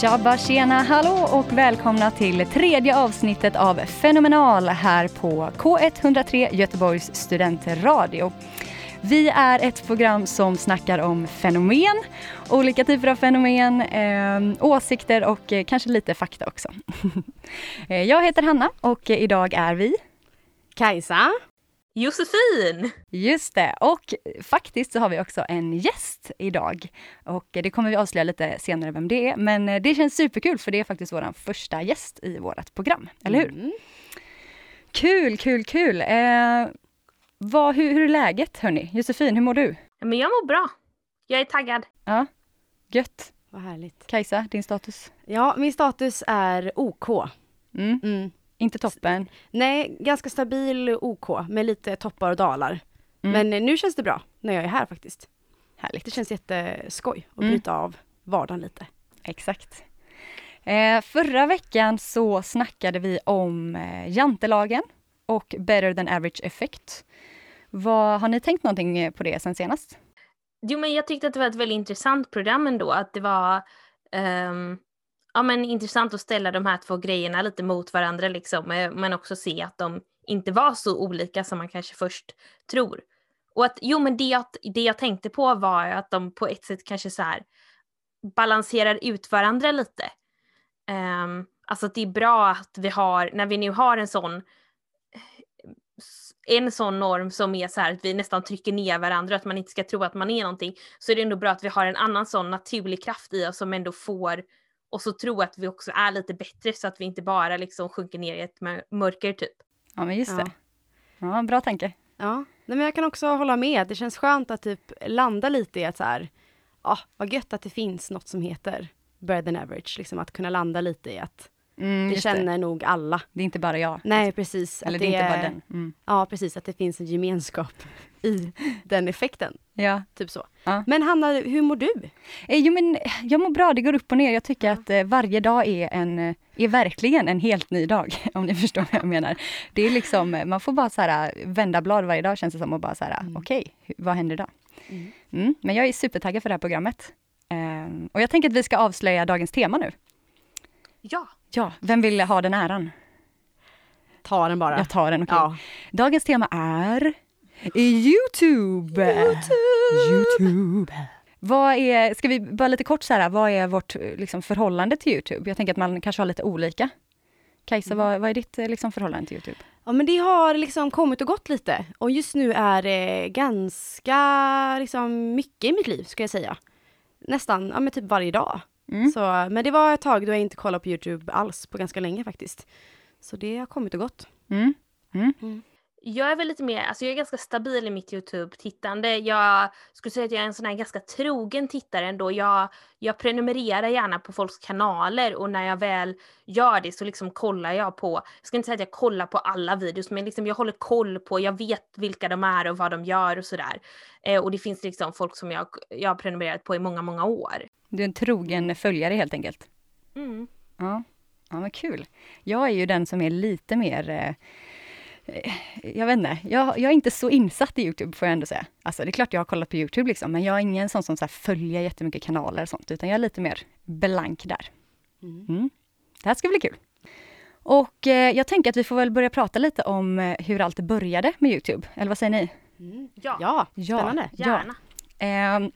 Tjabba tjena hallå och välkomna till tredje avsnittet av Fenomenal här på K103 Göteborgs studentradio. Vi är ett program som snackar om fenomen, olika typer av fenomen, eh, åsikter och eh, kanske lite fakta också. Eh, jag heter Hanna och eh, idag är vi Kajsa. Josefin! Just det, och faktiskt så har vi också en gäst idag. Och det kommer vi avslöja lite senare vem det är. Men det känns superkul för det är faktiskt vår första gäst i vårt program, eller hur? Mm. Kul, kul, kul! Eh, vad, hur, hur är läget hörni? Josefin, hur mår du? Men jag mår bra. Jag är taggad. Ja, gött. Vad härligt. Kajsa, din status? Ja, min status är OK. Mm. Mm. Inte toppen? Nej, ganska stabil OK med lite toppar och dalar. Mm. Men nu känns det bra när jag är här faktiskt. Härligt. Det känns jätteskoj att Mm. bryta av vardagen lite. Exakt. Eh, förra veckan så snackade vi om eh, jantelagen och better than average effect. Vad, har ni tänkt någonting eh, på det sen senast? Jo, men jag tyckte att det var ett väldigt intressant program ändå. Att det var ehm, ja, men intressant att ställa de här två grejerna lite mot varandra, liksom, eh, men också se att de inte var så olika som man kanske först tror. Och att, jo, men det jag, det jag tänkte på var att de på ett sätt kanske så här balanserar ut varandra lite. Um, alltså att det är bra att vi har, när vi nu har en sån eh, en sån norm som är så här att vi nästan trycker ner varandra, att man inte ska tro att man är någonting, så är det ändå bra att vi har en annan sån naturlig kraft i oss som ändå får oss att tro att vi också är lite bättre så att vi inte bara liksom sjunker ner i ett mör- mörker typ. Ja, men just Ja. det. Ja, bra tanke. Ja, Nej, men jag kan också hålla med. Det känns skönt att typ landa lite i att så här, ja, vad gött att det finns något som heter better than average. Liksom att kunna landa lite i att Mm, det känner nog alla. Det är inte bara jag. Nej, precis. Eller det är inte bara den. Mm. Ja, precis. Att det finns en gemenskap i den effekten. Ja. Typ så. Ja. Men Hanna, hur mår du? Eh, jo, men jag mår bra, det går upp och ner. Jag tycker att eh, varje dag är, en, eh, är verkligen en helt ny dag, om ni förstår vad jag menar. Det är liksom, eh, man får bara så här, eh, vända blad varje dag känns det som och bara så här, Mm. okej, vad händer idag? Mm. Mm, men jag är supertaggad för det här programmet. Ehm, och jag tänker att vi ska avslöja dagens tema nu. Ja. Ja, vem vill ha den äran? Ta den bara. Jag tar den, okej. Ja. Dagens tema är Youtube! Youtube! Vad är, ska vi bara lite kort så här, vad är vårt liksom, förhållande till Youtube? Jag tänker att man kanske har lite olika. Kajsa, vad, vad är ditt eh, liksom, förhållande till Youtube? ja, men det har liksom kommit och gått lite. Och just nu är det ganska liksom, mycket i mitt liv, ska jag säga. Nästan, ja men typ varje dag. Mm. Så, men det var ett tag då jag inte kollade på Youtube alls på ganska länge faktiskt. Så det har kommit och gått. Mm. Mm. Jag är väl lite mer, alltså jag är ganska stabil i mitt Youtube-tittande. Jag skulle säga att jag är en sån här ganska trogen tittare ändå. Jag, jag prenumererar gärna på folks kanaler och när jag väl gör det så liksom kollar jag på, jag ska inte säga att jag kollar på alla videos, men liksom jag håller koll på, jag vet vilka de är och vad de gör och sådär. Eh, och det finns liksom folk som jag, jag har prenumererat på i många, många år. Du är en trogen följare helt enkelt. Mm. Ja, ja men kul. Jag är ju den som är lite mer eh, eh, jag vet inte, jag, jag är inte så insatt i Youtube får jag ändå säga. Alltså det är klart jag har kollat på Youtube liksom, men jag är ingen sån som så här följer jättemycket kanaler och sånt, utan jag är lite mer blank där. Mm. Det här ska bli kul. Och eh, jag tänker att vi får väl börja prata lite om eh, hur allt började med Youtube, eller vad säger ni? Mm. Ja, Ja, Ja. spännande. gärna. Ehm,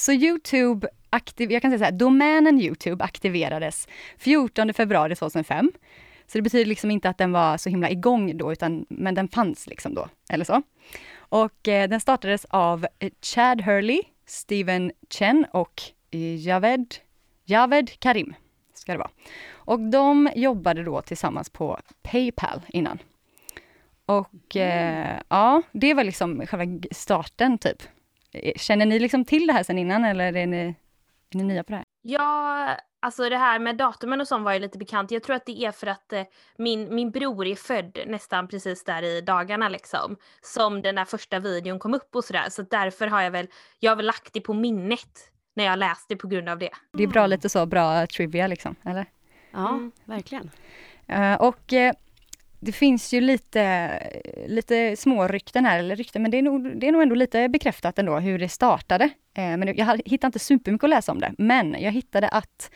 så Youtube, aktiv, jag kan säga så här, domänen Youtube aktiverades 14 februari 2005. Så det betyder liksom inte att den var så himla igång då, utan, men den fanns liksom då, eller så. Och eh, den startades av eh, Chad Hurley, Steven Chen och eh, Javed, Javed Karim, ska det vara. Och de jobbade då tillsammans på Paypal innan. Och eh, ja, det var liksom själva starten typ. Eh, Känner ni liksom till det här sen innan eller är ni, är ni nya på det här? Jag Alltså det här med datumen och sånt var ju lite bekant. Jag tror att det är för att eh, min, min bror är född nästan precis där i dagarna liksom. Som den där första videon kom upp och sådär. Så därför har jag väl, jag har väl lagt det på minnet när jag läste på grund av det. Det är bra lite så bra trivia liksom, eller? Ja, Mm. verkligen. Eh, och eh, det finns ju lite, lite små rykten här, eller rykten, men det är, nog, det är nog ändå lite bekräftat ändå hur det startade. Eh, men jag hittade inte supermycket att läsa om det, men jag hittade att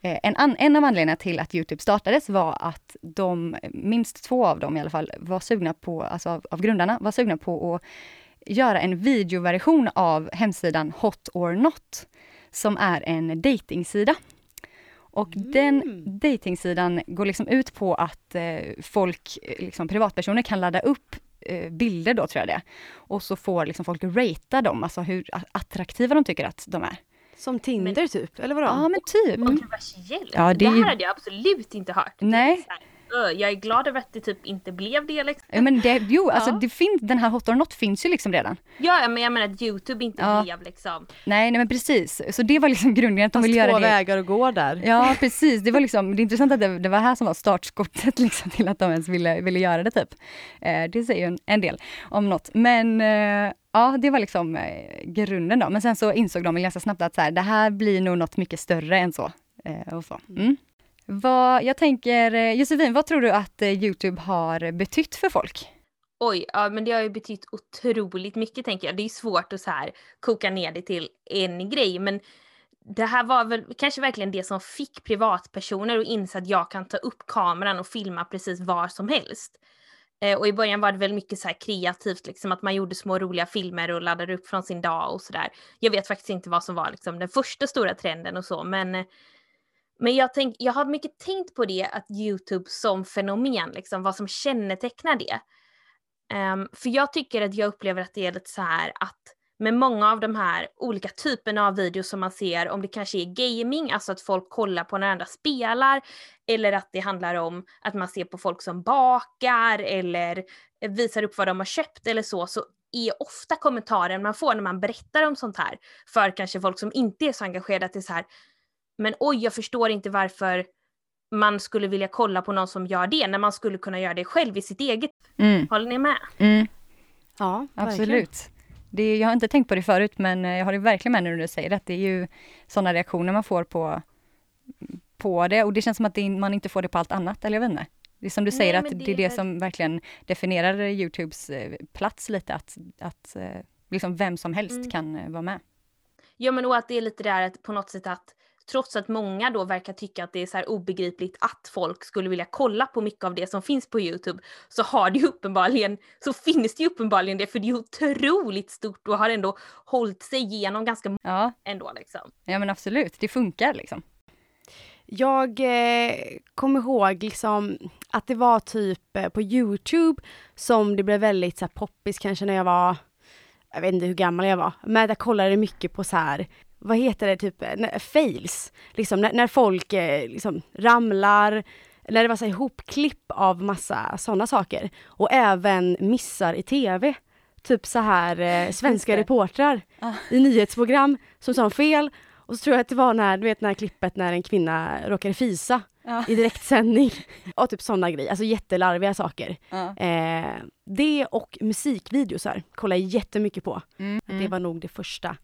eh, en, an, en av anledningarna till att Youtube startades var att de, minst två av dem i alla fall, var sugna på, alltså av, av grundarna, var sugna på att göra en videoversion av hemsidan Hot or Not, som är en dejtingsida. Och den datingsidan går liksom ut på att eh, folk, eh, liksom privatpersoner kan ladda upp eh, bilder då tror jag det. Och så får liksom folk ratea dem, alltså hur attraktiva de tycker att de är. Som Tinder typ, eller vadå? Ja men typ. Kontroversiellt. Ja, det det, är här ju- hade jag absolut inte hört. Nej. Så här, "Ö, Jag är glad över att det typ inte blev det liksom. Ja, men det, jo, alltså Ja. det finns, den här Hot or Not finns ju liksom redan. Ja, men jag menar att Youtube inte Ja. blev liksom. Nej, nej men precis. Så det var liksom grunden att de Fast ville göra två det. vägar att gå där. Ja precis, det var liksom, det är intressant att det, det var här som var startskottet liksom till att de ens ville, ville göra det typ. Eh, det säger ju en, en del om något. Men eh, ja, det var liksom eh, grunden då. Men sen så insåg de väl ganska snabbt att så här, det här blir nog något mycket större än så. Eh, och så. Mm. Vad, jag tänker, eh, Josefin, vad tror du att eh, Youtube har betytt för folk? Oj, ja men det har ju betytt otroligt mycket tänker jag. Det är svårt att så här koka ner det till en grej men det här var väl kanske verkligen det som fick privatpersoner att inse att jag kan ta upp kameran och filma precis var som helst. Eh, och i början var det väl mycket så här kreativt, liksom att man gjorde små roliga filmer och laddade upp från sin dag och sådär. Jag vet faktiskt inte vad som var liksom den första stora trenden och så, men eh, men jag, tänk, jag har mycket tänkt på det, att Youtube som fenomen, liksom, vad som kännetecknar det. Um, för jag tycker att jag upplever att det är lite så här att med många av de här olika typerna av videos som man ser, om det kanske är gaming, alltså att folk kollar på när andra spelar, eller att det handlar om att man ser på folk som bakar eller visar upp vad de har köpt eller så, så är ofta kommentaren man får när man berättar om sånt här, för kanske folk som inte är så engagerade, att det är så här, men oj, jag förstår inte varför man skulle vilja kolla på någon som gör det, när man skulle kunna göra det själv i sitt eget. Mm, Håller ni med? mm. Ja, verkligen. Absolut. Det, jag har inte tänkt på det förut, men eh, jag har det verkligen med när du säger det. att Det är ju sådana reaktioner man får på, på det och det känns som att det, man inte får det på allt annat, eller jag vet inte. Det är som du Nej, säger, att det, det är det som verkligen definierar Youtubes eh, plats lite, att, att eh, liksom vem som helst Mm. kan vara med. Ja men och att det är lite där att på något sätt att trots att många då verkar tycka att det är så här obegripligt att folk skulle vilja kolla på mycket av det som finns på Youtube så har det ju uppenbarligen, så finns det ju uppenbarligen det för det är otroligt stort och har ändå hållit sig igenom ganska många Ja, ändå liksom. ja men absolut, det funkar liksom. Jag eh, kommer ihåg liksom att det var typ eh, på Youtube som det blev väldigt så här, poppis kanske när jag var, jag vet inte hur gammal jag var, men jag kollade mycket på så här, vad heter det, typ fails, liksom när, när folk eh, liksom ramlar, när det var så ihopklipp av massa sådana saker. Och även missar i tv. Typ så här eh, svenska reportrar Ah. i nyhetsprogram som sa fel. Och så tror jag att det var när, du vet när klippet när en kvinna råkade fisa Ja. i direktsändning. Och typ sådana grejer, alltså jättelarviga saker. Ja. Eh, det och musikvideosar kollar jag jättemycket på. Mm. Det var nog det första.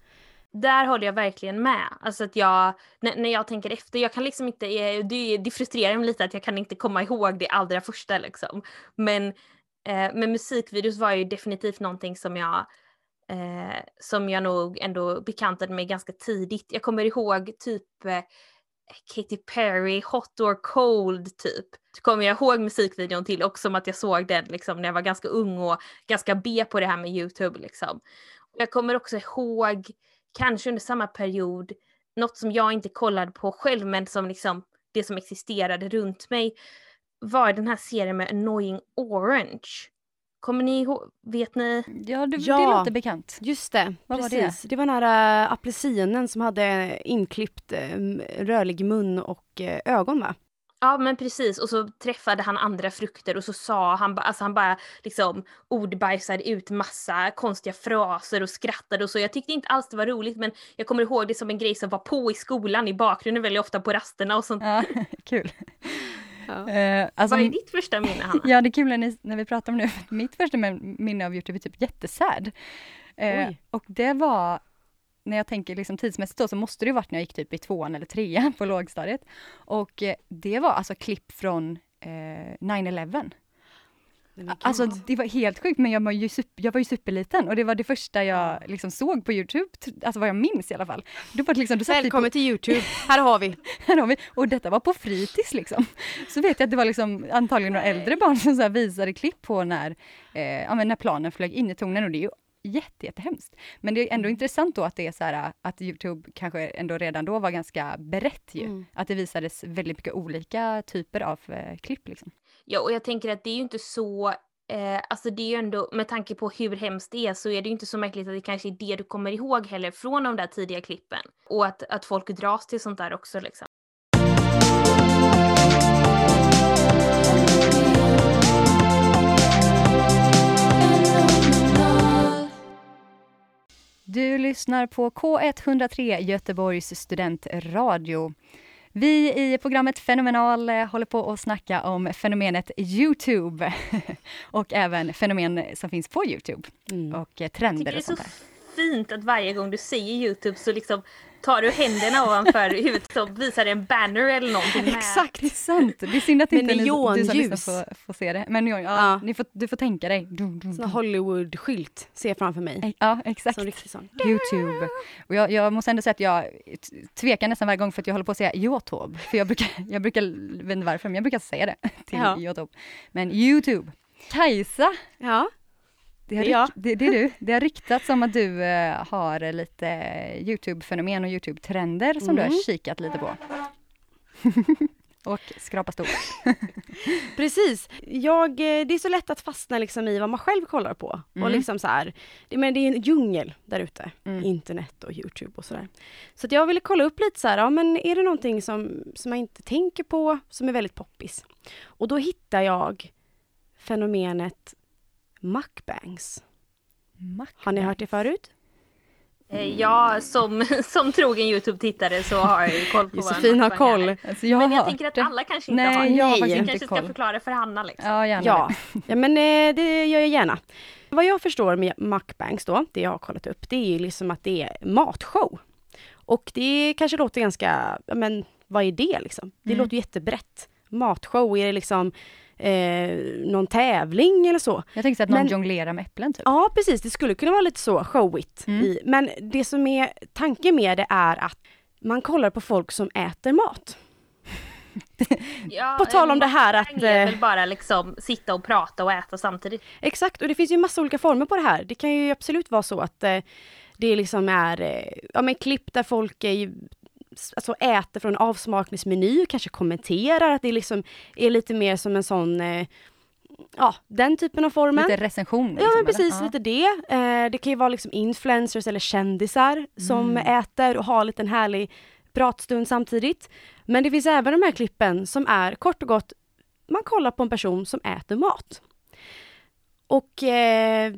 Där håller jag verkligen med. Alltså att jag, när, när jag tänker efter, jag kan liksom inte, eh, det, det frustrerar mig lite att jag kan inte komma ihåg det allra första liksom. Men, eh, men musikvideos var ju definitivt någonting som jag, eh, som jag nog ändå bekantade mig ganska tidigt. Jag kommer ihåg typ eh, Katy Perry, Hot or Cold typ. Kommer jag ihåg musikvideon till också som att jag såg den liksom när jag var ganska ung och ganska B på det här med Youtube liksom. Jag kommer också ihåg, kanske under samma period, något som jag inte kollade på själv men som liksom det som existerade runt mig var den här serien med Annoying Orange. Kommer ni ihåg, vet ni? Ja, det, Ja. det låter bekant. Just det, Vad var precis. Det? var den här äh, apelsinen som hade inklippt äh, rörlig mun och äh, ögon va? Ja men precis och så träffade han andra frukter och så sa han, alltså han bara liksom ordbajsade ut massa konstiga fraser och skrattade och så. Jag tyckte inte alls det var roligt men jag kommer ihåg det som en grej som var på i skolan i bakgrunden väldigt ofta på rasterna och sånt. Ja, kul. Ja. Eh, alltså, Vad är ditt första minne Hanna? Ja, det är kul när, ni, när vi pratar om det. Mitt första min- minne av Youtube är typ jättesad. Eh, och det var, när jag tänker liksom tidsmässigt då, så måste det ju varit när jag gick typ i tvåan eller trean på lågstadiet. Och eh, det var alltså klipp från eh, 9-11. Nej, men Alltså det var helt sjukt, men jag var ju, super, jag var ju superliten och det var det första jag liksom såg på Youtube, alltså vad jag minns i alla fall. Då var det liksom, då satt vi på, Välkommen till Youtube, här har vi. här har vi, och detta var på fritids liksom. Så vet jag att det var liksom antagligen några äldre barn som så visade klipp på när, eh, ja, när planen flög in i tornen och det är ju jätte, jättehemskt. Men det är ändå intressant då att det är så här att Youtube kanske ändå redan då var ganska berett ju. Mm. Att det visades väldigt mycket olika typer av eh, klipp liksom. Ja, och jag tänker att det är ju inte så, eh, alltså det är ju ändå, med tanke på hur hemskt det är så är det ju inte så märkligt att det kanske är det du kommer ihåg heller från de där tidiga klippen. Och att, att folk dras till sånt där också liksom. Lyssnar på K103 Göteborgs studentradio. Vi i programmet Fenomenal eh, håller på att snacka om fenomenet Youtube och även fenomen som finns på Youtube Mm. och eh, trender och så sånt där. Fint att varje gång du säger Youtube så liksom tar du händerna ovanför huvudet och visar en banner eller någonting med. Exakt, det är sant. Det är synd att inte ni, du som lyssnar får, får se det. Men neon, ja, Ja. Ni får, du får tänka dig. Sån. Hollywood-skylt ser jag framför mig. Ja, exakt. Som riktigt sån. Youtube. Och jag, jag måste ändå säga att jag tvekar nästan varje gång för att jag håller på att säga Youtube. För jag brukar, jag brukar, vet inte varför, men jag brukar säga det till Ja. Youtube. Men Youtube. Kajsa, Ja, det, har rykt- det, det är du. Det har ryktats om att du eh, har lite Youtube-fenomen och Youtube-trender som du Mm. har kikat lite på. och skrapat stort. precis. Jag, eh, det är så lätt att fastna liksom i vad man själv kollar på. Mm. Och liksom så här, det, men det är en djungel där ute. Mm. Internet och Youtube och sådär. Så att jag ville kolla upp lite så här, ja men är det någonting som, som jag inte tänker på, som är väldigt poppis? Och då hittar jag fenomenet mukbangs. Har ni hört det förut? Eh, Ja, som, som trogen Youtube-tittare så har jag ju koll på Josefin har koll. Alltså, jag Men jag tänker att det. alla kanske inte Nej, har. jag har Nej. inte kanske ska koll. förklara för Hanna liksom. Ja, gärna Ja, ja men eh, det gör jag gärna. Vad jag förstår med mukbangs då, det jag har kollat upp, det är ju liksom att det är matshow. Och det kanske låter ganska, men vad är det liksom? Det Mm. låter jättebrett. Matshow, är det liksom eh, någon tävling eller så? Jag tänkte att någon Men- jonglerar med äpplen typ. Ja precis, det skulle kunna vara lite så showigt. Mm. I, men det som är tanken med det är att man kollar på folk som äter mat. Ja, På tal om det här att, är eh, väl bara liksom sitta och prata och äta samtidigt. Exakt, och det finns ju massa olika former på det här. Det kan ju absolut vara så att eh, det liksom är eh, ja, men klipp där folk är, alltså äter från en avsmakningsmeny, kanske kommenterar att det liksom är lite mer som en sån, eh, ja den typen av formen. Lite recension. Ja liksom, men eller? precis, Ja. lite det. Eh, det kan ju vara liksom influencers eller kändisar som Mm. äter och har en liten härlig pratstund samtidigt. Men det finns även de här klippen som är kort och gott, man kollar på en person som äter mat. Och eh,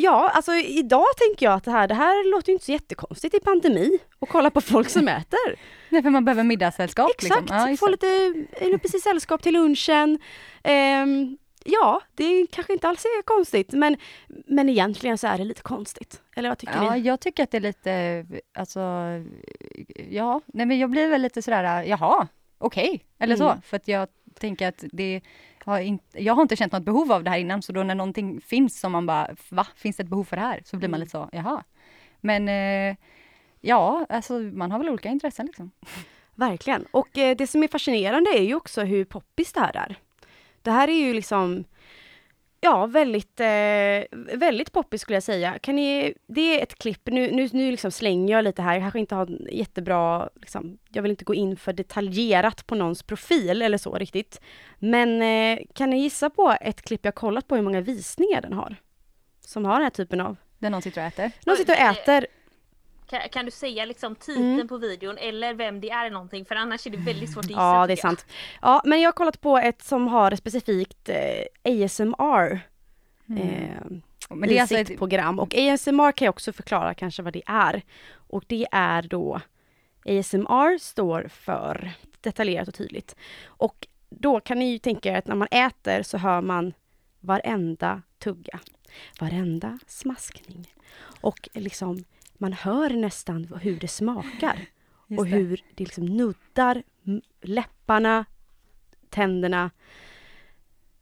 ja, alltså idag tänker jag att det här, det här låter inte så jättekonstigt i pandemi att kolla på folk som äter. Nej, för man behöver middagssällskap. Exakt, Liksom. Ja, få lite det precis sällskap till lunchen. Ehm, ja, det kanske inte alls är konstigt, men, men egentligen så är det lite konstigt. Eller vad tycker Ja, ni? jag tycker att det är lite, alltså, ja, nej men jag blir väl lite sådär, jaha, okej, eller så, Mm. för att jag tänker att det har inte, jag har inte känt något behov av det här innan, så då när någonting finns som man bara, va, finns det ett behov för det här? Så blir man Mm. lite så, jaha. Men eh, ja, alltså man har väl olika intressen liksom. Verkligen. Och eh, det som är fascinerande är ju också hur poppis det här är. Det här är ju liksom Ja, väldigt, eh, väldigt poppis skulle jag säga. Kan ni, det är ett klipp, nu, nu, nu liksom slänger jag lite här, jag kanske inte har jättebra, liksom, jag vill inte gå in för detaljerat på någons profil eller så riktigt. Men eh, kan ni gissa på ett klipp jag kollat på hur många visningar den har? Som har den här typen av, Där någon sitter och äter. någon sitter och äter, Kan, kan du säga liksom titeln Mm. på videon eller vem det är eller någonting? För annars är det väldigt svårt att gissa. Ja, det är sant. Ja, men jag har kollat på ett som har specifikt eh, ASMR eh, Men det är i alltså sitt ett, program. Och ASMR kan jag också förklara kanske vad det är. Och det är då ASMR står för detaljerat och tydligt. Och då kan ni ju tänka er att när man äter så hör man varenda tugga, varenda smaskning. Och liksom man hör nästan hur det smakar. just och det. hur det liksom nuddar läpparna, tänderna.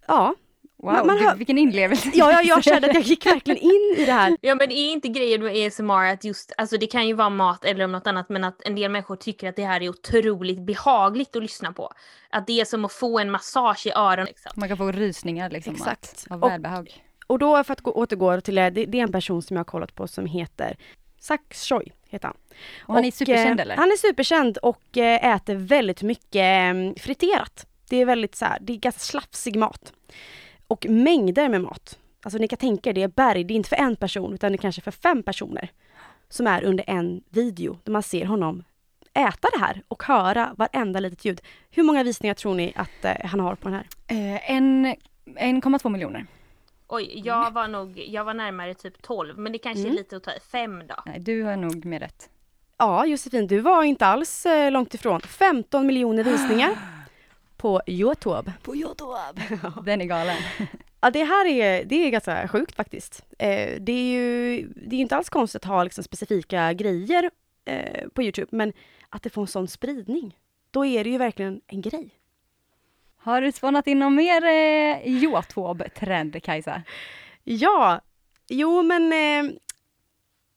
Ja, Wow, man- man hör- vilken inlevelse. ja, ja jag kände att jag gick verkligen in i det här. Ja men är inte grejen med ASMR att just, alltså det kan ju vara mat eller om något annat men att en del människor tycker att det här är otroligt behagligt att lyssna på. Att det är som att få en massage i öronen. Liksom. Man kan få rysningar liksom Exakt. Av, av Och- välbehag. Och då för att gå, återgå till det, det är en person som jag har kollat på som heter Sax Choi, heter han. Och han är superkänd eh, eller? Han är superkänd och eh, äter väldigt mycket eh, friterat. Det är väldigt så här, det är ganska slafsig mat. Och mängder med mat. Alltså ni kan tänka er, det är berg, det är inte för en person utan det är kanske för fem personer. Som är under en video där man ser honom äta det här och höra varenda litet ljud. Hur många visningar tror ni att eh, han har på den här? Eh, en 1,2 miljoner. Oj, jag var nog, jag var närmare typ 12 men det kanske Mm. är lite att ta i. Fem då. Nej, du har nog med rätt. Ja, Josefin, du var inte alls eh, långt ifrån. 15 miljoner visningar på Youtube. På Youtube. Den är galen. Ja, det här är, det är ganska sjukt faktiskt. Eh, det är ju det är inte alls konstigt att ha liksom specifika grejer eh, på Youtube, men att det får en sån spridning, då är det ju verkligen en grej. Har du spånat in någon mer eh, Youtube-trend, Kajsa? Ja, jo men eh,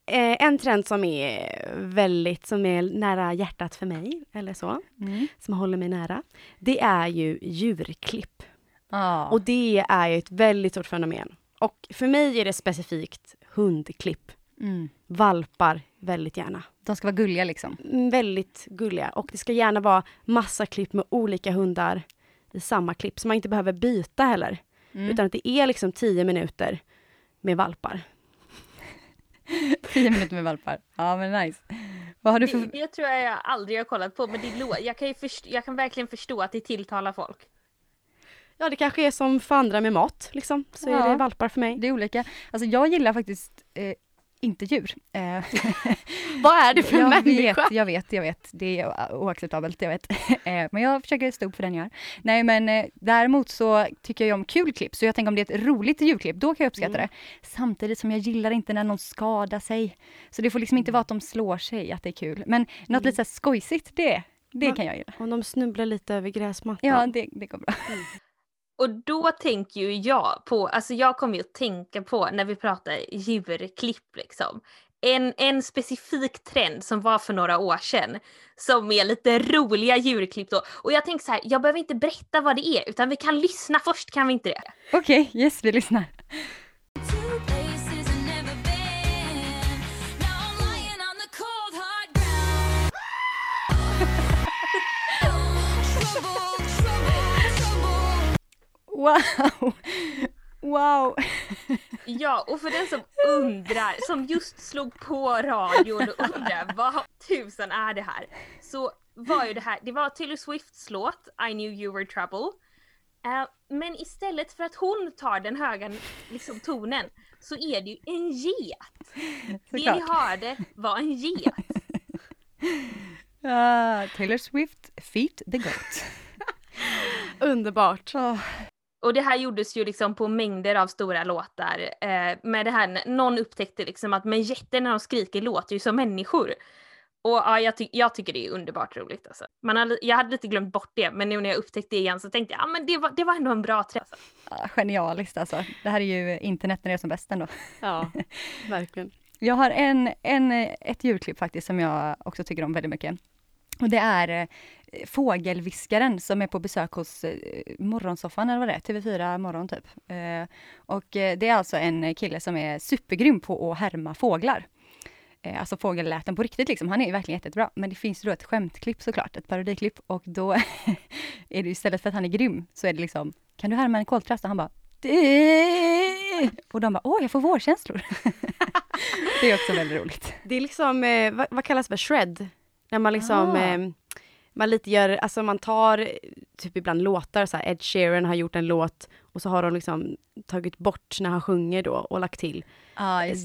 eh, en trend som är väldigt, som är nära hjärtat för mig, eller så, Mm. som håller mig nära, det är ju djurklipp. Ja. Och det är ju ett väldigt stort fenomen. Och för mig är det specifikt hundklipp. mm. Valpar väldigt gärna. De ska vara gulliga liksom. Mm, Väldigt gulliga. Och det ska gärna vara massa klipp med olika hundar i samma klipp. Så man inte behöver byta heller. Mm. Utan att det är liksom tio minuter med valpar. Tio minuter med valpar. Ja men nice. Vad har du Det, för... det tror jag jag aldrig har kollat på men det lå- jag, kan ju först- jag kan verkligen förstå att det tilltalar folk. Ja, det kanske är som för andra med mat, liksom. Så Ja. är det valpar för mig. Det är olika. Alltså jag gillar faktiskt eh, inte djur. Eh, Vad är det för jag människa? vet, jag vet, jag vet. Det är oacceptabelt, jag vet. Eh, men jag försöker stå upp för den jag är. Nej men eh, däremot så tycker jag om kul klipp, så jag tänker om det är ett roligt djurklipp, då kan jag uppskatta Mm. det. Samtidigt som jag gillar inte när någon skadar sig. Så det får liksom inte vara att de slår sig, att det är kul. Men något lite så skojsigt, det, det Mm. kan jag gilla. Om de snubblar lite över gräsmattan. Ja, det, det går bra. Och då tänker ju jag på, alltså jag kommer ju att tänka på när vi pratar djurklipp liksom. En, en specifik trend som var för några år sedan som är lite roliga djurklipp då. Och jag tänker så här, jag behöver inte berätta vad det är utan vi kan lyssna först, kan vi inte det? Okej, yes, vi lyssnar. Wow! Wow! Ja, och för den som undrar, som just slog på radion och undrar vad tusan är det här? Så var ju det här, det var Taylor Swifts låt I knew you were trouble. Eh, men istället för att hon tar den höga liksom, tonen så är det ju en get. Det ni hörde var en get. Ah, Taylor Swift, Feet the Goat. Underbart. Oh, Och det här gjordes ju liksom på mängder av stora låtar. Eh, med det här, någon upptäckte liksom att men jätter när de skriker låter ju som människor. Och ja, jag, ty- jag tycker det är underbart roligt alltså. Man li- jag hade lite glömt bort det, men nu när jag upptäckte det igen så tänkte jag, ja men det var, det var ändå en bra träff. Alltså. ah, genialiskt alltså. Det här är ju internet när det är som bäst ändå. Ja, verkligen. Jag har en, en, ett djurklipp faktiskt som jag också tycker om väldigt mycket. Och det är eh, fågelviskaren som är på besök hos eh, Morgonsoffan, eller vad det är, TV4 Morgon typ. Eh, och eh, det är alltså en kille som är supergrym på att härma fåglar. Alltså fågelläten på riktigt liksom. Han är verkligen jättebra. Men det finns ju då ett skämtklipp såklart, ett parodiklipp. Och då är det istället för att han är grym, så är det liksom, kan du härma en koltrast? Och han bara, och de bara, åh jag får vårkänslor. Det är också väldigt roligt. Det är liksom, vad, vad kallas det för, shred? När man liksom, Ah. eh, man lite gör, alltså man tar typ ibland låtar, så här, Ed Sheeran har gjort en låt och så har de liksom tagit bort när han sjunger då och lagt till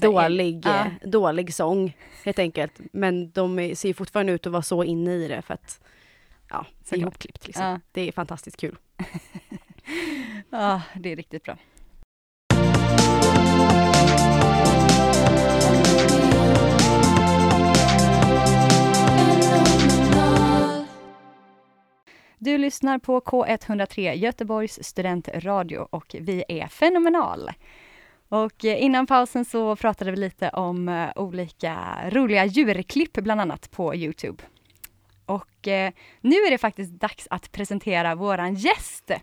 det. dålig, Ja. eh, dålig sång helt enkelt. Men de ser ju fortfarande ut att vara så inne i det för att, ja, det är ihopklippt liksom. Ja. Det är fantastiskt kul. Ja, det är riktigt bra. Du lyssnar på K103, Göteborgs studentradio och vi är Fenomenal. Och eh, innan pausen så pratade vi lite om eh, olika roliga djurklipp, bland annat på Youtube. Och eh, nu är det faktiskt dags att presentera våran gäst. Eh,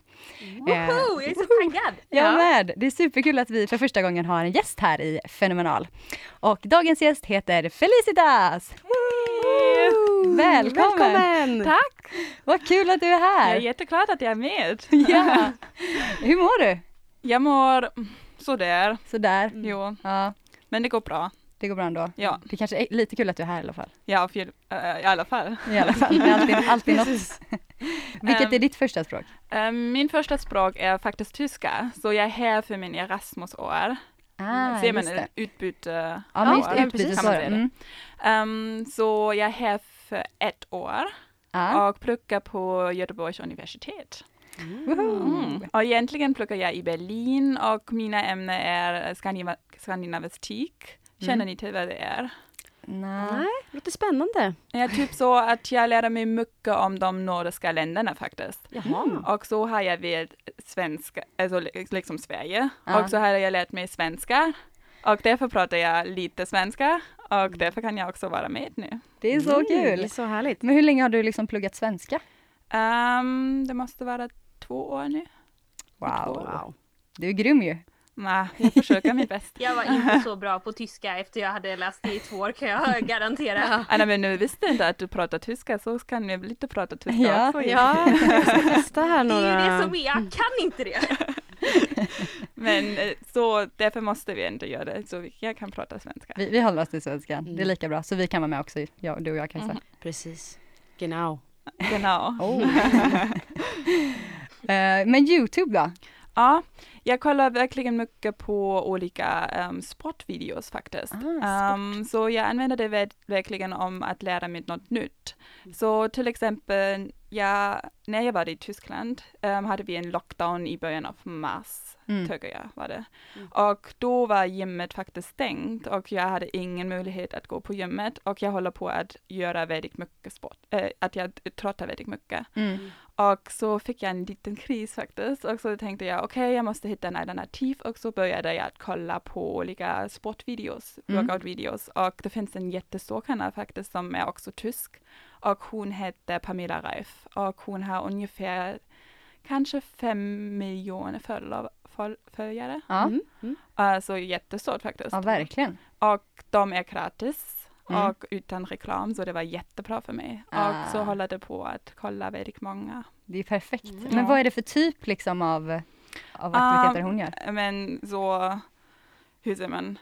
Woho! Jag är så taggad! jag med! Det är superkul att vi för första gången har en gäst här i Fenomenal. Och dagens gäst heter Felicitas! Välkommen! Välkommen! Tack! Vad kul att du är Jag här! är jätteglad att jag är med. Ja. Hur mår du? Jag mår sådär, Sådär? jo, Ja, men det går bra. det går bra ändå. Ja. Det kanske är lite kul att du är här i alla fall. Ja, för, äh, i alla fall. I alla fall, det är alltid, alltid något. Vilket Ehm. är ditt första språk? Eh, Min första språk är faktiskt tyska, så jag är här för min Erasmus-år. Ah, Ser man utbyte Ja, men just man utbytesår. Mm. Ehm, så jag är här för ett år Ja. och pluggar på Göteborgs universitet. Woho! Mm. Och egentligen pluggar jag i Berlin och mina ämnen är skandinav- skandinavistik. Känner Mm. ni till vad det är? Nej. Nej, låter spännande. Ja, typ så att jag lärde mig mycket om de nordiska länderna faktiskt. Jaha. Och så har jag vid svenska, alltså li- liksom Sverige. Ja. Och så har jag lärt mig svenska. Och därför pratar jag lite svenska. Och därför kan jag också vara med nu. Det är så Mm, Det kul! är så härligt. Men hur länge har du liksom pluggat svenska? Ehm, det måste vara två år nu. Wow! Wow. Du är grym ju! Nej, jag försöker mitt bästa. Jag var inte så bra på tyska efter jag hade läst det i två år kan jag garantera. Anna, men nu visste inte att du pratar tyska så kan ni lite prata tyska Ja. också. Ja, jag ska testa här Det är några... ju det som är, jag kan inte det. Men eh, så därför måste vi ändå göra det så jag kan prata svenska. Vi, vi håller oss till svenskan, Mm. det är lika bra. Så vi kan vara med också, jag, du och jag Kajsa. Mhm. Precis. Genau. Genau. Eh, men Youtube då? Ja, jag kollar verkligen mycket på olika um, sportvideos faktiskt. Ah, Um, så jag använder det ver- verkligen om att lära mig något nytt. Så till exempel, jag, när jag var i Tyskland um, hade vi en lockdown i början av mars, Mm. tycker jag var det. Mm. Och då var gymmet faktiskt stängt och jag hade ingen möjlighet att gå på gymmet och jag håller på att göra väldigt mycket sport, eh, att jag trottar väldigt mycket. Mm. Och så fick jag en liten kris faktiskt och så tänkte jag okej, jag måste hitta en alternativ och så började jag att kolla på olika sportvideos, Mm. workout-videos och det finns en jättestor kanal faktiskt som är också tysk och hon heter Pamela Reif och hon har ungefär kanske fem miljoner följ- föl- följare. Ja, Mm. Mm. Alltså jättestort faktiskt. ja, verkligen. Och de är gratis Mm. och utan reklam så det var jättebra för mig. Ah. Och så håller det på att kolla väldigt många. Det är perfekt. Mm. Men vad är det för typ liksom av, av aktiviteter Um, hon gör? Men så, hur säger man,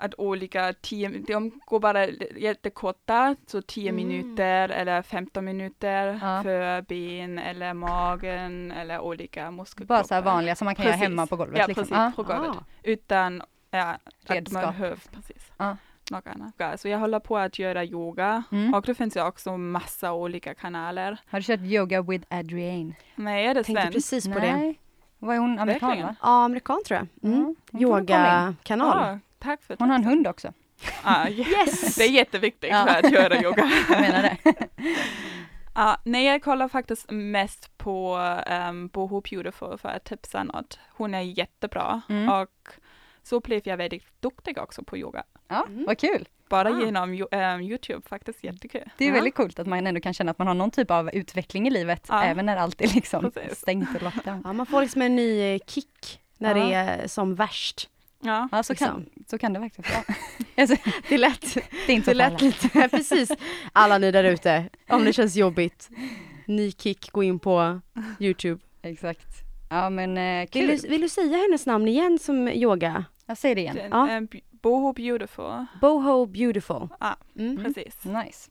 att olika tio, de går bara jättekorta, så 10 Mm. minuter eller 15 minuter Ja. för ben eller magen eller olika muskelgrupper. Bara så här vanliga som man kan göra Precis. hemma på golvet? Ja, liksom. precis, Ja. på golvet. Ah. Utan ja, att man behöver, precis. Något annat. Så jag håller på att göra yoga Mm. och det finns ju också massa olika kanaler. Har du kört yoga with Adrienne? Nej, är det Tänkte svensk? precis på det. Nej. Vad är hon? Amerikan va? Ja, amerikan tror jag. Mm. In. Yogakanal. Ja, tack för Hon har en hund också. Ah, Yes! Det är jätteviktigt Ja. för att göra yoga. Jag menar det. Ja, nej, jag kollar faktiskt mest på um, Boho Beautiful för att tipsa något. Hon är jättebra Mm. och så blev jag väldigt duktig också på yoga. Ja, Mm. vad kul. Bara Ah. genom ehm, Youtube, faktiskt jättekul. Det är Ja. väldigt coolt att man ändå kan känna att man har någon typ av utveckling i livet, Ja. även när allt är liksom Precis. stängt och lockdown. Ja, man får liksom en ny eh, kick när Ja. det är som värst. Ja, Ja, så kan, så kan det verkligen vara. Alltså, Det är lätt. det är inte Det så för alla. lät lite, precis. Alla ni där ute, om det känns jobbigt. Ny kick, gå in på Youtube. Exakt. Ja men eh, Vill kul. du, vill du säga hennes namn igen som yoga? Jag säger det igen. den, Ja. ehm, Boho Beautiful. Boho Beautiful. Ja, Mm. precis. Nice.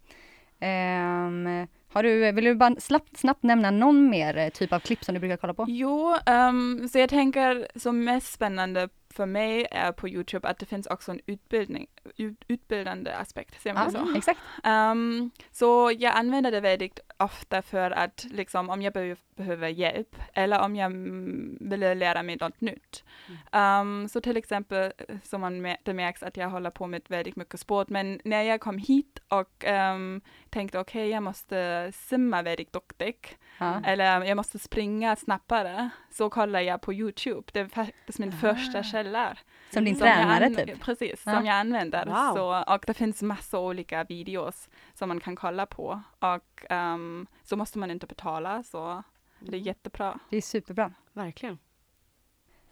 Ehm, har du, vill du bara snabbt, snabbt nämna någon mer eh, typ av klipp som du brukar kolla på? Jo, ehm, så jag tänker som mest spännande för mig är på Youtube att det finns också en utbildning, ut, utbildande aspekt, ser man Ja, så? exakt. Ehm, så jag använder det väldigt ofta för att liksom om jag be behöver hjälp eller om jag mm, vill lära mig något nytt. Ehm, så till exempel som man det märks att jag håller på med väldigt mycket sport men när jag kom hit och ehm, tänkte okej jag måste simma väldigt duktigt Ja. eller jag måste springa snabbare så kollar jag på Youtube. Det är faktiskt min första källa. Som din Som tränare typ? Precis, Ja. som jag använder. Wow. Så, och det finns massa olika videos som man kan kolla på. Och ehm, så måste man inte betala, så det är jättebra. Det är superbra. Verkligen.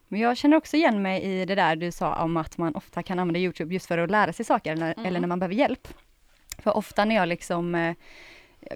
Men jag känner också igen mig i det där du sa om att man ofta kan använda Youtube just för att lära sig saker eller, Mm. eller när man behöver hjälp. För ofta när jag liksom eh,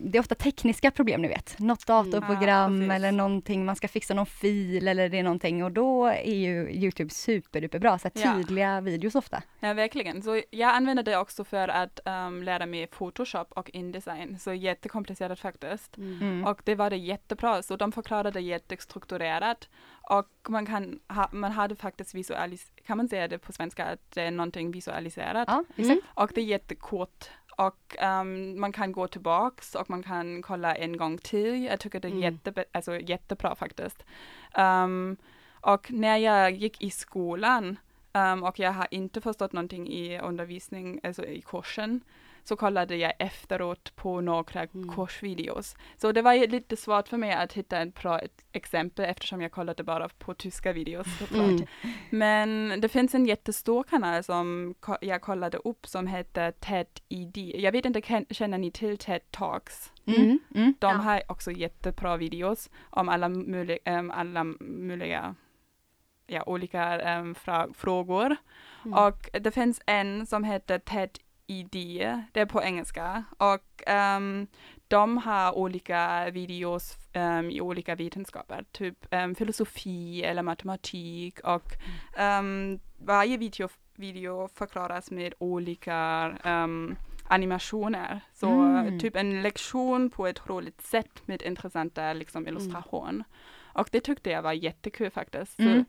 det är ofta tekniska problem ni vet, något datorprogram Mm. Ja, eller någonting, man ska fixa någon fil eller det är någonting och då är ju Youtube superduperbra, så här Ja. tydliga videos ofta. Ja, verkligen. Så jag använder det också för att ehm, lära mig Photoshop och Indesign. Så jättekomplicerat faktiskt. Mm. Och det var det jättebra, så de förklarade jättestrukturerat. Och man kan ha, man hade faktiskt visualis, kan man säga det på svenska, att det är någonting visualiserat. Ja. Mm. Och det är jättekort. Och ehm, man kan gå tillbaks och man kan kolla en gång till. Jag tycker det är Mm. jätte, alltså, jättebra faktiskt. Ehm, och när jag gick i skolan ehm, och jag har inte förstått någonting i undervisning, alltså i kursen, så kollade jag efteråt på några Mm. kursvideos. Så det var ju lite svårt för mig att hitta ett bra exempel eftersom jag kollade bara på tyska videos. Mm. Men det finns en jättestor kanal som ko- jag kollade upp som heter TED-ID. Jag vet inte, känner ni till TED Talks? Mm. Mm. De Ja. har också jättebra videos om alla, möjliga, ähm, alla möjliga ja, olika fra- frågor. Mm. Och det finns en som heter TED-ID, det är på engelska. Och ehm, de har olika videos ehm, i olika vetenskaper, typ ehm, filosofi eller matematik. Och ehm, varje video, video förklaras med olika animationer. Så Mm. typ en lektion på ett roligt sätt med intressanta liksom, illustration. Och det tyckte jag var jättekul faktiskt. Mm.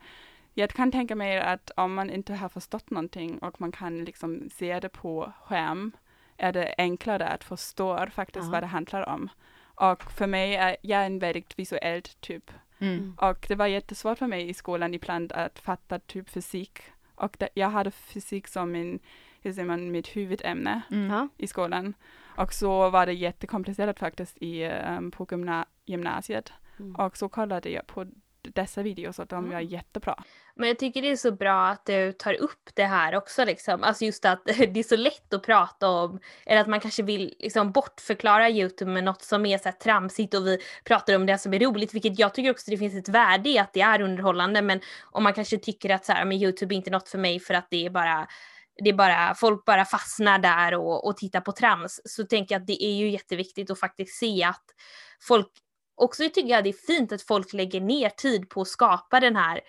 Jag kan tänka mig att om man inte har förstått någonting och man kan liksom se det på skärm är det enklare att förstå faktiskt Ja. vad det handlar om. Och för mig är jag en väldigt visuell typ. Mm. Och det var jättesvårt för mig i skolan ibland att fatta typ fysik. Och det, jag hade fysik som min, hur säger man, mitt huvudämne Mm. I skolan. Och så var det jättekomplicerat faktiskt i, ehm, på gymna- gymnasiet. Mm. Och så kollade jag på dessa videos och de var jättebra. Men jag tycker det är så bra att du tar upp det här också liksom. Alltså just att det är så lätt att prata om, eller att man kanske vill liksom bortförklara Youtube med något som är så här tramsigt och vi pratar om det som är roligt, vilket jag tycker också det finns ett värde i att det är underhållande. Men om man kanske tycker att så här, men Youtube är inte något för mig för att det är bara det är bara, folk bara fastnar där och, och tittar på trams, så tänker jag att det är ju jätteviktigt att faktiskt se att folk, också tycker jag det är fint att folk lägger ner tid på att skapa den här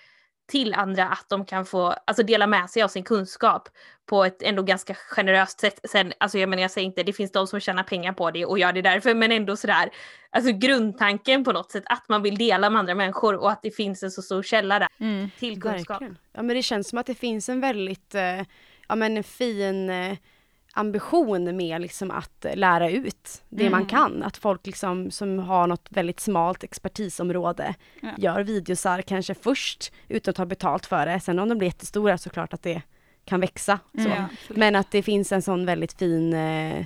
till andra att de kan få alltså dela med sig av sin kunskap på ett ändå ganska generöst sätt. Sen, alltså jag menar jag säger inte, det finns de som tjänar pengar på det och gör det därför, men ändå sådär, alltså grundtanken på något sätt att man vill dela med andra människor och att det finns en så stor källa där Mm. till kunskap. Verkligen. Ja men det känns som att det finns en väldigt, eh, ja men en fin eh, ambition med liksom att lära ut det man Mm. kan. Att folk liksom som har något väldigt smalt expertisområde Ja. gör videosar kanske först utan att ta betalt för det. Sen om de blir jättestora så klart att det kan växa. Mm. Ja. Men att det finns en sån väldigt fin eh,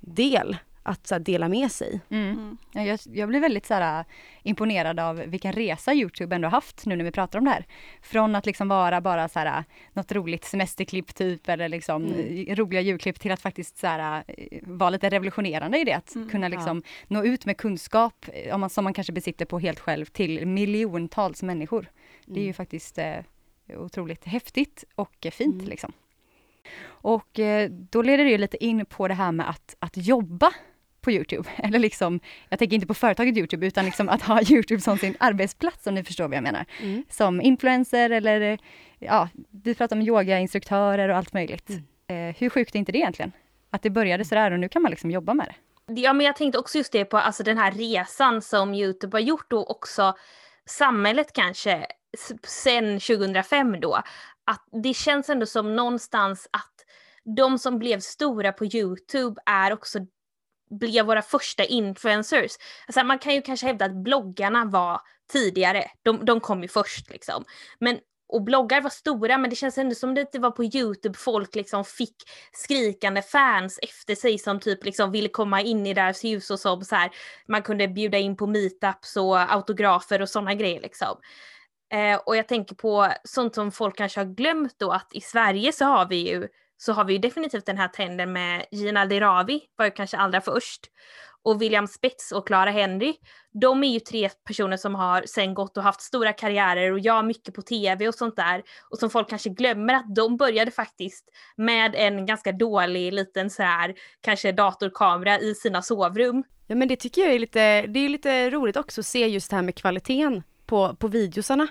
del att så här, dela med sig. Mm. Mm. Ja, jag, jag blir väldigt så här, imponerad av vilken resa Youtube ändå haft nu när vi pratar om det här. Från att liksom vara bara så här, något roligt semesterklipp typ eller liksom Mm. roliga julklipp till att faktiskt så här, eh, vara lite revolutionerande i det. Att Mm, kunna liksom nå ut med kunskap eh, om man, som man kanske besitter på helt själv till miljontals människor. Det är ju Mm. faktiskt eh, otroligt häftigt och eh, fint Mm. liksom. Och då leder det ju lite in på det här med att, att jobba på Youtube. Eller liksom, jag tänker inte på företaget Youtube, utan liksom att ha Youtube som sin arbetsplats, om ni förstår vad jag menar. Mm. Som influencer eller, ja, vi pratar om yogainstruktörer och allt möjligt. Mm. Eh, hur sjukt är inte det egentligen? Att det började sådär och nu kan man liksom jobba med det. Ja, men jag tänkte också just det på alltså den här resan som Youtube har gjort och också samhället kanske sen 2005 då. Att det känns ändå som någonstans att de som blev stora på Youtube är också blev våra första influencers. Alltså man kan ju kanske hävda att bloggarna var tidigare, de, de kom ju först liksom. Men, och bloggar var stora men det känns ändå som det var på Youtube folk liksom fick skrikande fans efter sig som typ liksom ville komma in i deras hus och som så här, man kunde bjuda in på meetups och autografer och sådana grejer liksom. Eh, och jag tänker på sånt som folk kanske har glömt då att i Sverige så har vi ju så har vi ju definitivt den här trenden med Gina Dirawi var ju kanske allra först och William Spets och Clara Henry. De är ju tre personer som har sen gått och haft stora karriärer och jag mycket på tv och sånt där och som folk kanske glömmer att de började faktiskt med en ganska dålig liten så här kanske datorkamera i sina sovrum. Ja men det tycker jag är lite, det är lite roligt också att se just det här med kvaliteten på, på videosarna.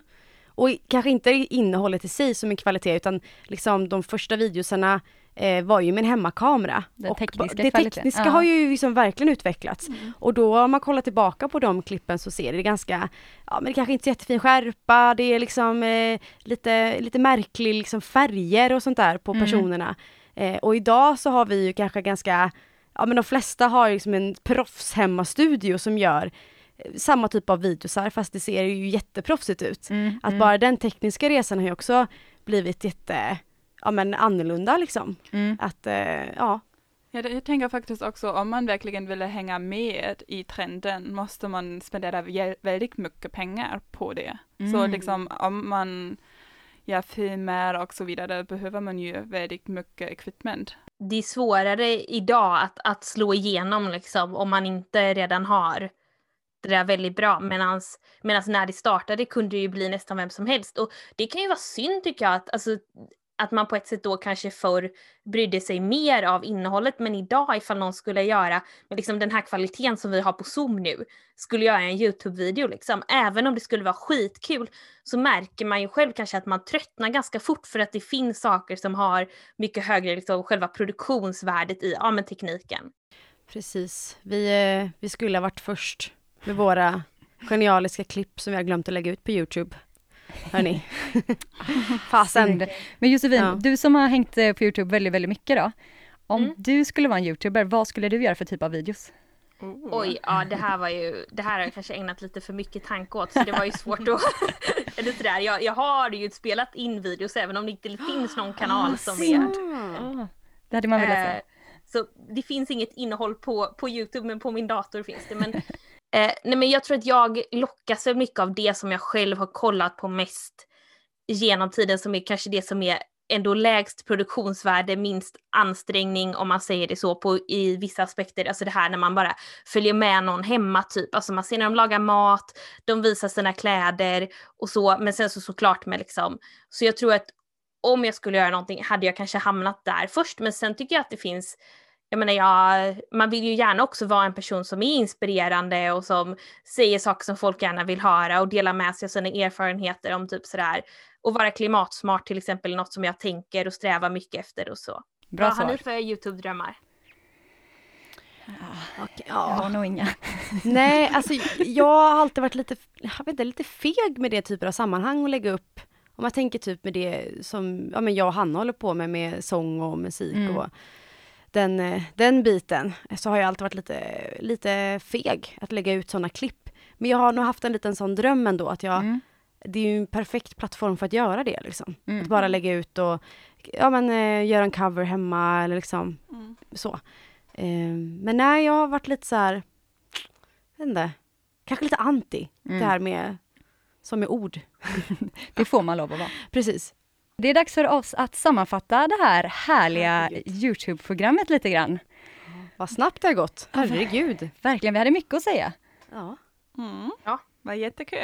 Och kanske inte innehållet i sig som är kvalitet utan liksom de första videosarna eh, var ju med en hemmakamera. Den och tekniska det kvaliteten. tekniska Ja. har ju liksom verkligen utvecklats. Och då om man kollar tillbaka på de klippen så ser det ganska, ja men det kanske inte är så jättefin skärpa, det är liksom eh, lite, lite märklig liksom färger och sånt där på Mm. personerna. Eh, och idag så har vi ju kanske ganska, ja men de flesta har ju liksom en proffs hemmastudio som gör samma typ av videosar fast det ser ju jätteproffsigt ut. Mm, Att bara den tekniska resan har ju också blivit jätte, ja men annorlunda liksom. mm. Att, eh, ja. Ja, jag tänker faktiskt också om man verkligen vill hänga med i trenden måste man spendera vä- väldigt mycket pengar på det. Så Mm. liksom om man gör filmer och så vidare behöver man ju väldigt mycket equipment. Det är svårare idag att, att slå igenom liksom om man inte redan har det där väldigt bra. Medan när det startade kunde det ju bli nästan vem som helst. Och det kan ju vara synd tycker jag att, alltså, att man på ett sätt då kanske förr brydde sig mer av innehållet. Men idag ifall någon skulle göra med liksom den här kvaliteten som vi har på Zoom nu, skulle göra en YouTube-video liksom, även om det skulle vara skitkul, så märker man ju själv kanske att man tröttnar ganska fort för att det finns saker som har mycket högre liksom, själva produktionsvärdet i ja, men tekniken. Precis. Vi, eh, vi skulle ha varit först med våra genialiska klipp som vi har glömt att lägga ut på Youtube. Hörni. Fasen. Men Josefin, Ja. du som har hängt eh, på Youtube väldigt, väldigt mycket då. Om Mm. du skulle vara en Youtuber, vad skulle du göra för typ av videos? Oj, ja det här var ju, det här har jag kanske ägnat lite för mycket tanke åt så det var ju svårt att, eller sådär, jag, jag har ju spelat in videos även om det inte finns någon kanal som är Ah, det hade man velat Eh, se. så det finns inget innehåll på, på Youtube men på min dator finns det. Men, eh, nej, men jag tror att jag lockas väl mycket av det som jag själv har kollat på mest genom tiden som är kanske det som är ändå lägst produktionsvärde, minst ansträngning om man säger det så på i vissa aspekter. Alltså det här när man bara följer med någon hemma typ. Alltså man ser när de lagar mat, de visar sina kläder och så. Men sen så såklart med liksom. Så jag tror att om jag skulle göra någonting hade jag kanske hamnat där först. Men sen tycker jag att det finns jag menar, jag, man vill ju gärna också vara en person som är inspirerande och som säger saker som folk gärna vill höra och delar med sig av sina erfarenheter om typ sådär. Och vara klimatsmart till exempel, något som jag tänker och strävar mycket efter och så. Bra Vad har ni för YouTube-drömmar? Okej, Jag ja. har nog inga. Nej, alltså jag har alltid varit lite, jag vet inte, lite feg med det typer av sammanhang att lägga upp. Om man tänker typ med det som ja, men jag och Hanna håller på med, med sång och musik Mm. och den, eh, den biten, så har jag alltid varit lite, lite feg att lägga ut sådana klipp. Men jag har nog haft en liten sån dröm ändå att jag, Mm. det är ju en perfekt plattform för att göra det liksom. Mm. Att bara lägga ut och, ja men eh, göra en cover hemma eller liksom Mm. så. Eh, men nej, jag har varit lite så här, jag vet inte, kanske lite anti Mm. det här med, som med ord. Det får man lov att vara. Precis. Det är dags för oss att sammanfatta det här härliga Youtube-programmet lite grann. Vad snabbt det har gått, herregud. Verkligen, vi hade mycket att säga. Ja. Mm. Ja. Vad jättekul.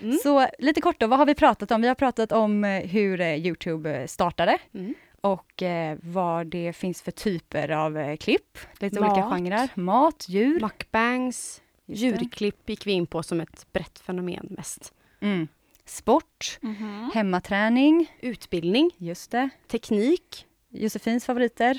Mm. Så lite kort då, vad har vi pratat om? Vi har pratat om eh, hur eh, Youtube startade Mm. och eh, vad det finns för typer av eh, klipp. Lite Mat. olika genrer. Mat, djur. Mukbangs, djurklipp gick vi in på som ett brett fenomen mest. Mm. Sport, Mhm. hemmaträning, Utbildning, just det. teknik. Josefins favoriter.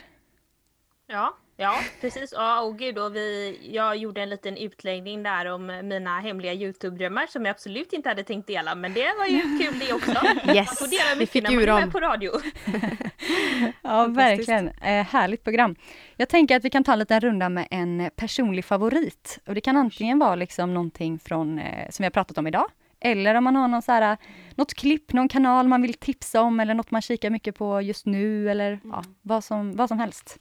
Ja, ja precis. Ja, och gud, och vi, jag gjorde en liten utläggning där om mina hemliga Youtube-drömmar som jag absolut inte hade tänkt dela, men det var ju kul det också. Man Yes, får dela vi mycket fick när man ur är dem. med på radio. Ja, verkligen. Eh, härligt program. Jag tänker att vi kan ta en liten runda med en personlig favorit. Och det kan antingen vara liksom någonting från, eh, som vi har pratat om idag, eller om man har någon så här, något klipp, någon kanal man vill tipsa om, eller något man kikar mycket på just nu, eller ja, vad, som, vad som helst.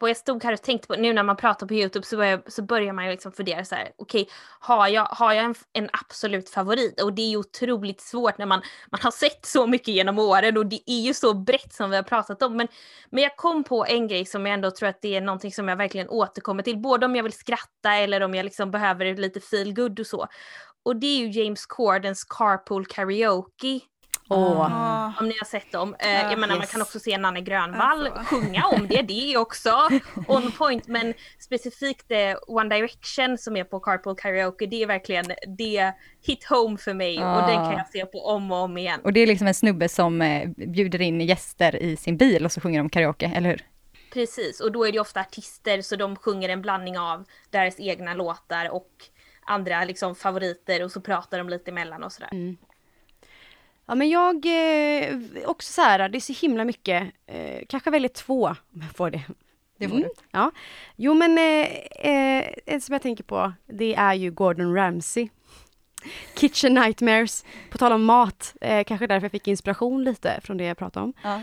Och jag stod här och tänkte på, nu när man pratar på Youtube så börjar, så börjar man ju liksom fundera så här, okej, har jag, har jag en, en absolut favorit? Och det är ju otroligt svårt när man, man har sett så mycket genom åren och det är ju så brett som vi har pratat om. Men, men jag kom på en grej som jag ändå tror att det är någonting som jag verkligen återkommer till, både om jag vill skratta eller om jag liksom behöver lite feel good och så. Och det är ju James Cordens Carpool Karaoke. Ja. Om ni har sett dem. Ja, jag menar man yes. kan också se Nanne Grönvall Alltså. sjunga om det, det är också on point. Men specifikt eh, One Direction som är på Carpool Karaoke, det är verkligen det hit home för mig och den kan Ah. jag se på om och om igen. Och det är liksom en snubbe som eh, bjuder in gäster i sin bil och så sjunger de karaoke, eller hur? Precis, och då är det ofta artister så de sjunger en blandning av deras egna låtar och andra liksom favoriter och så pratar de lite emellan och sådär. Ja men jag, eh, också så här, det är så himla mycket, eh, kanske väljer två om jag får det. Det får Mm. du. Ja. Jo men eh, eh, en som jag tänker på, det är ju Gordon Ramsay. Kitchen Nightmares, på tal om mat, eh, kanske därför jag fick inspiration lite från det jag pratade om. Ja.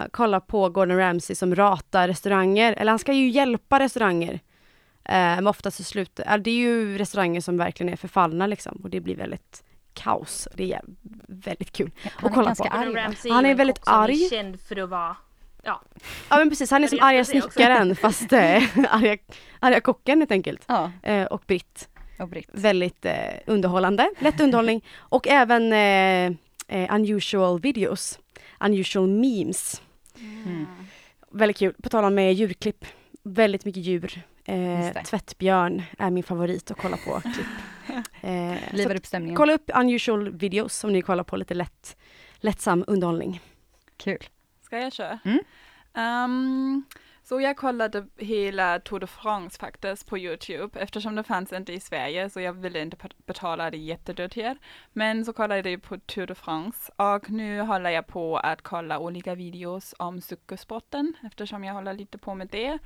Eh, kolla på Gordon Ramsay som ratar restauranger, eller han ska ju hjälpa restauranger. Eh, men oftast så slutar, det är ju restauranger som verkligen är förfallna liksom och det blir väldigt kaos. Det är väldigt kul. Han är kolla på. arg. Gordon va? Ramsay Han är väldigt arg. är känd för att vara, ja, Ja men precis, han är som arga snickaren fast eh, arga, arga kocken helt enkelt. Ja, Eh, och Britt. och Britt. Väldigt eh, underhållande, lätt underhållning och även eh, eh, unusual videos, unusual memes. Mm. Väldigt kul, på tal om eh, djurklipp, väldigt mycket djur. Eh, tvättbjörn är min favorit att kolla på klipp. Eh, Livar upp stämningen. kolla upp unusual videos om ni kollar på lite lätt, lättsam underhållning. Kul. Ska jag köra? Mm. Ehm, så jag kollade hela Tour de France faktiskt på Youtube eftersom det fanns inte i Sverige så jag ville inte betala det jättedyrt här. Men så kollade jag på Tour de France och nu håller jag på att kolla olika videos om cykelsporten eftersom jag håller lite på med det.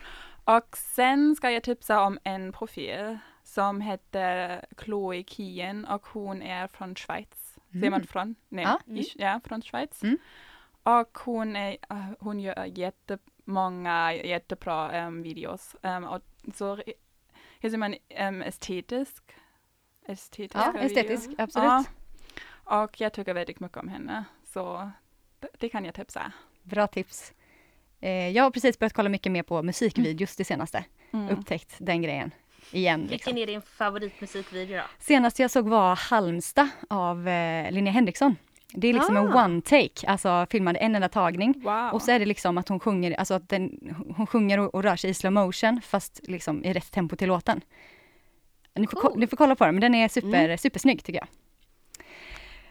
Och sen ska jag tipsa om en profil som heter Chloe Kien och hon är från Schweiz. Ser man från? Nej, Ja. i- ja från Schweiz. Mm. Och hon, är, äh, hon gör jättemånga jättebra um, videos. Um, och så hur säger man um, estetisk? Estetiska Ja, estetisk, absolut. Ja. Och jag tycker väldigt mycket om henne. Så det, det kan jag tipsa. Bra tips. Eh, jag har precis börjat kolla mycket mer på musikvideos det senaste. Mm. Upptäckt den grejen igen. Liksom. vilken är din favoritmusikvideo då? Senast jag såg var Halmstad av eh, Linnea Henriksson. Det är liksom en Ah. one take, alltså filmade en enda tagning. Wow. Och så är det liksom att hon sjunger, alltså att den, hon sjunger och, och rör sig i slow motion fast liksom i rätt tempo till låten. Ni får, ko- Coolt. ni får kolla på den, men den är super, supersnygg tycker jag.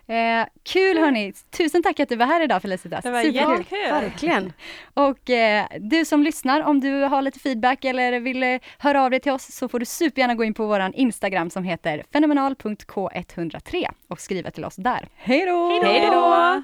Eh, kul hörni! Tusen tack att du var här idag Felicitas. det var Superkul. jättekul. Verkligen. Och eh, du som lyssnar, om du har lite feedback eller vill eh, höra av dig till oss så får du supergärna gå in på våran Instagram som heter fenomenal.k103 och skriva till oss där. Hej då! Hej då!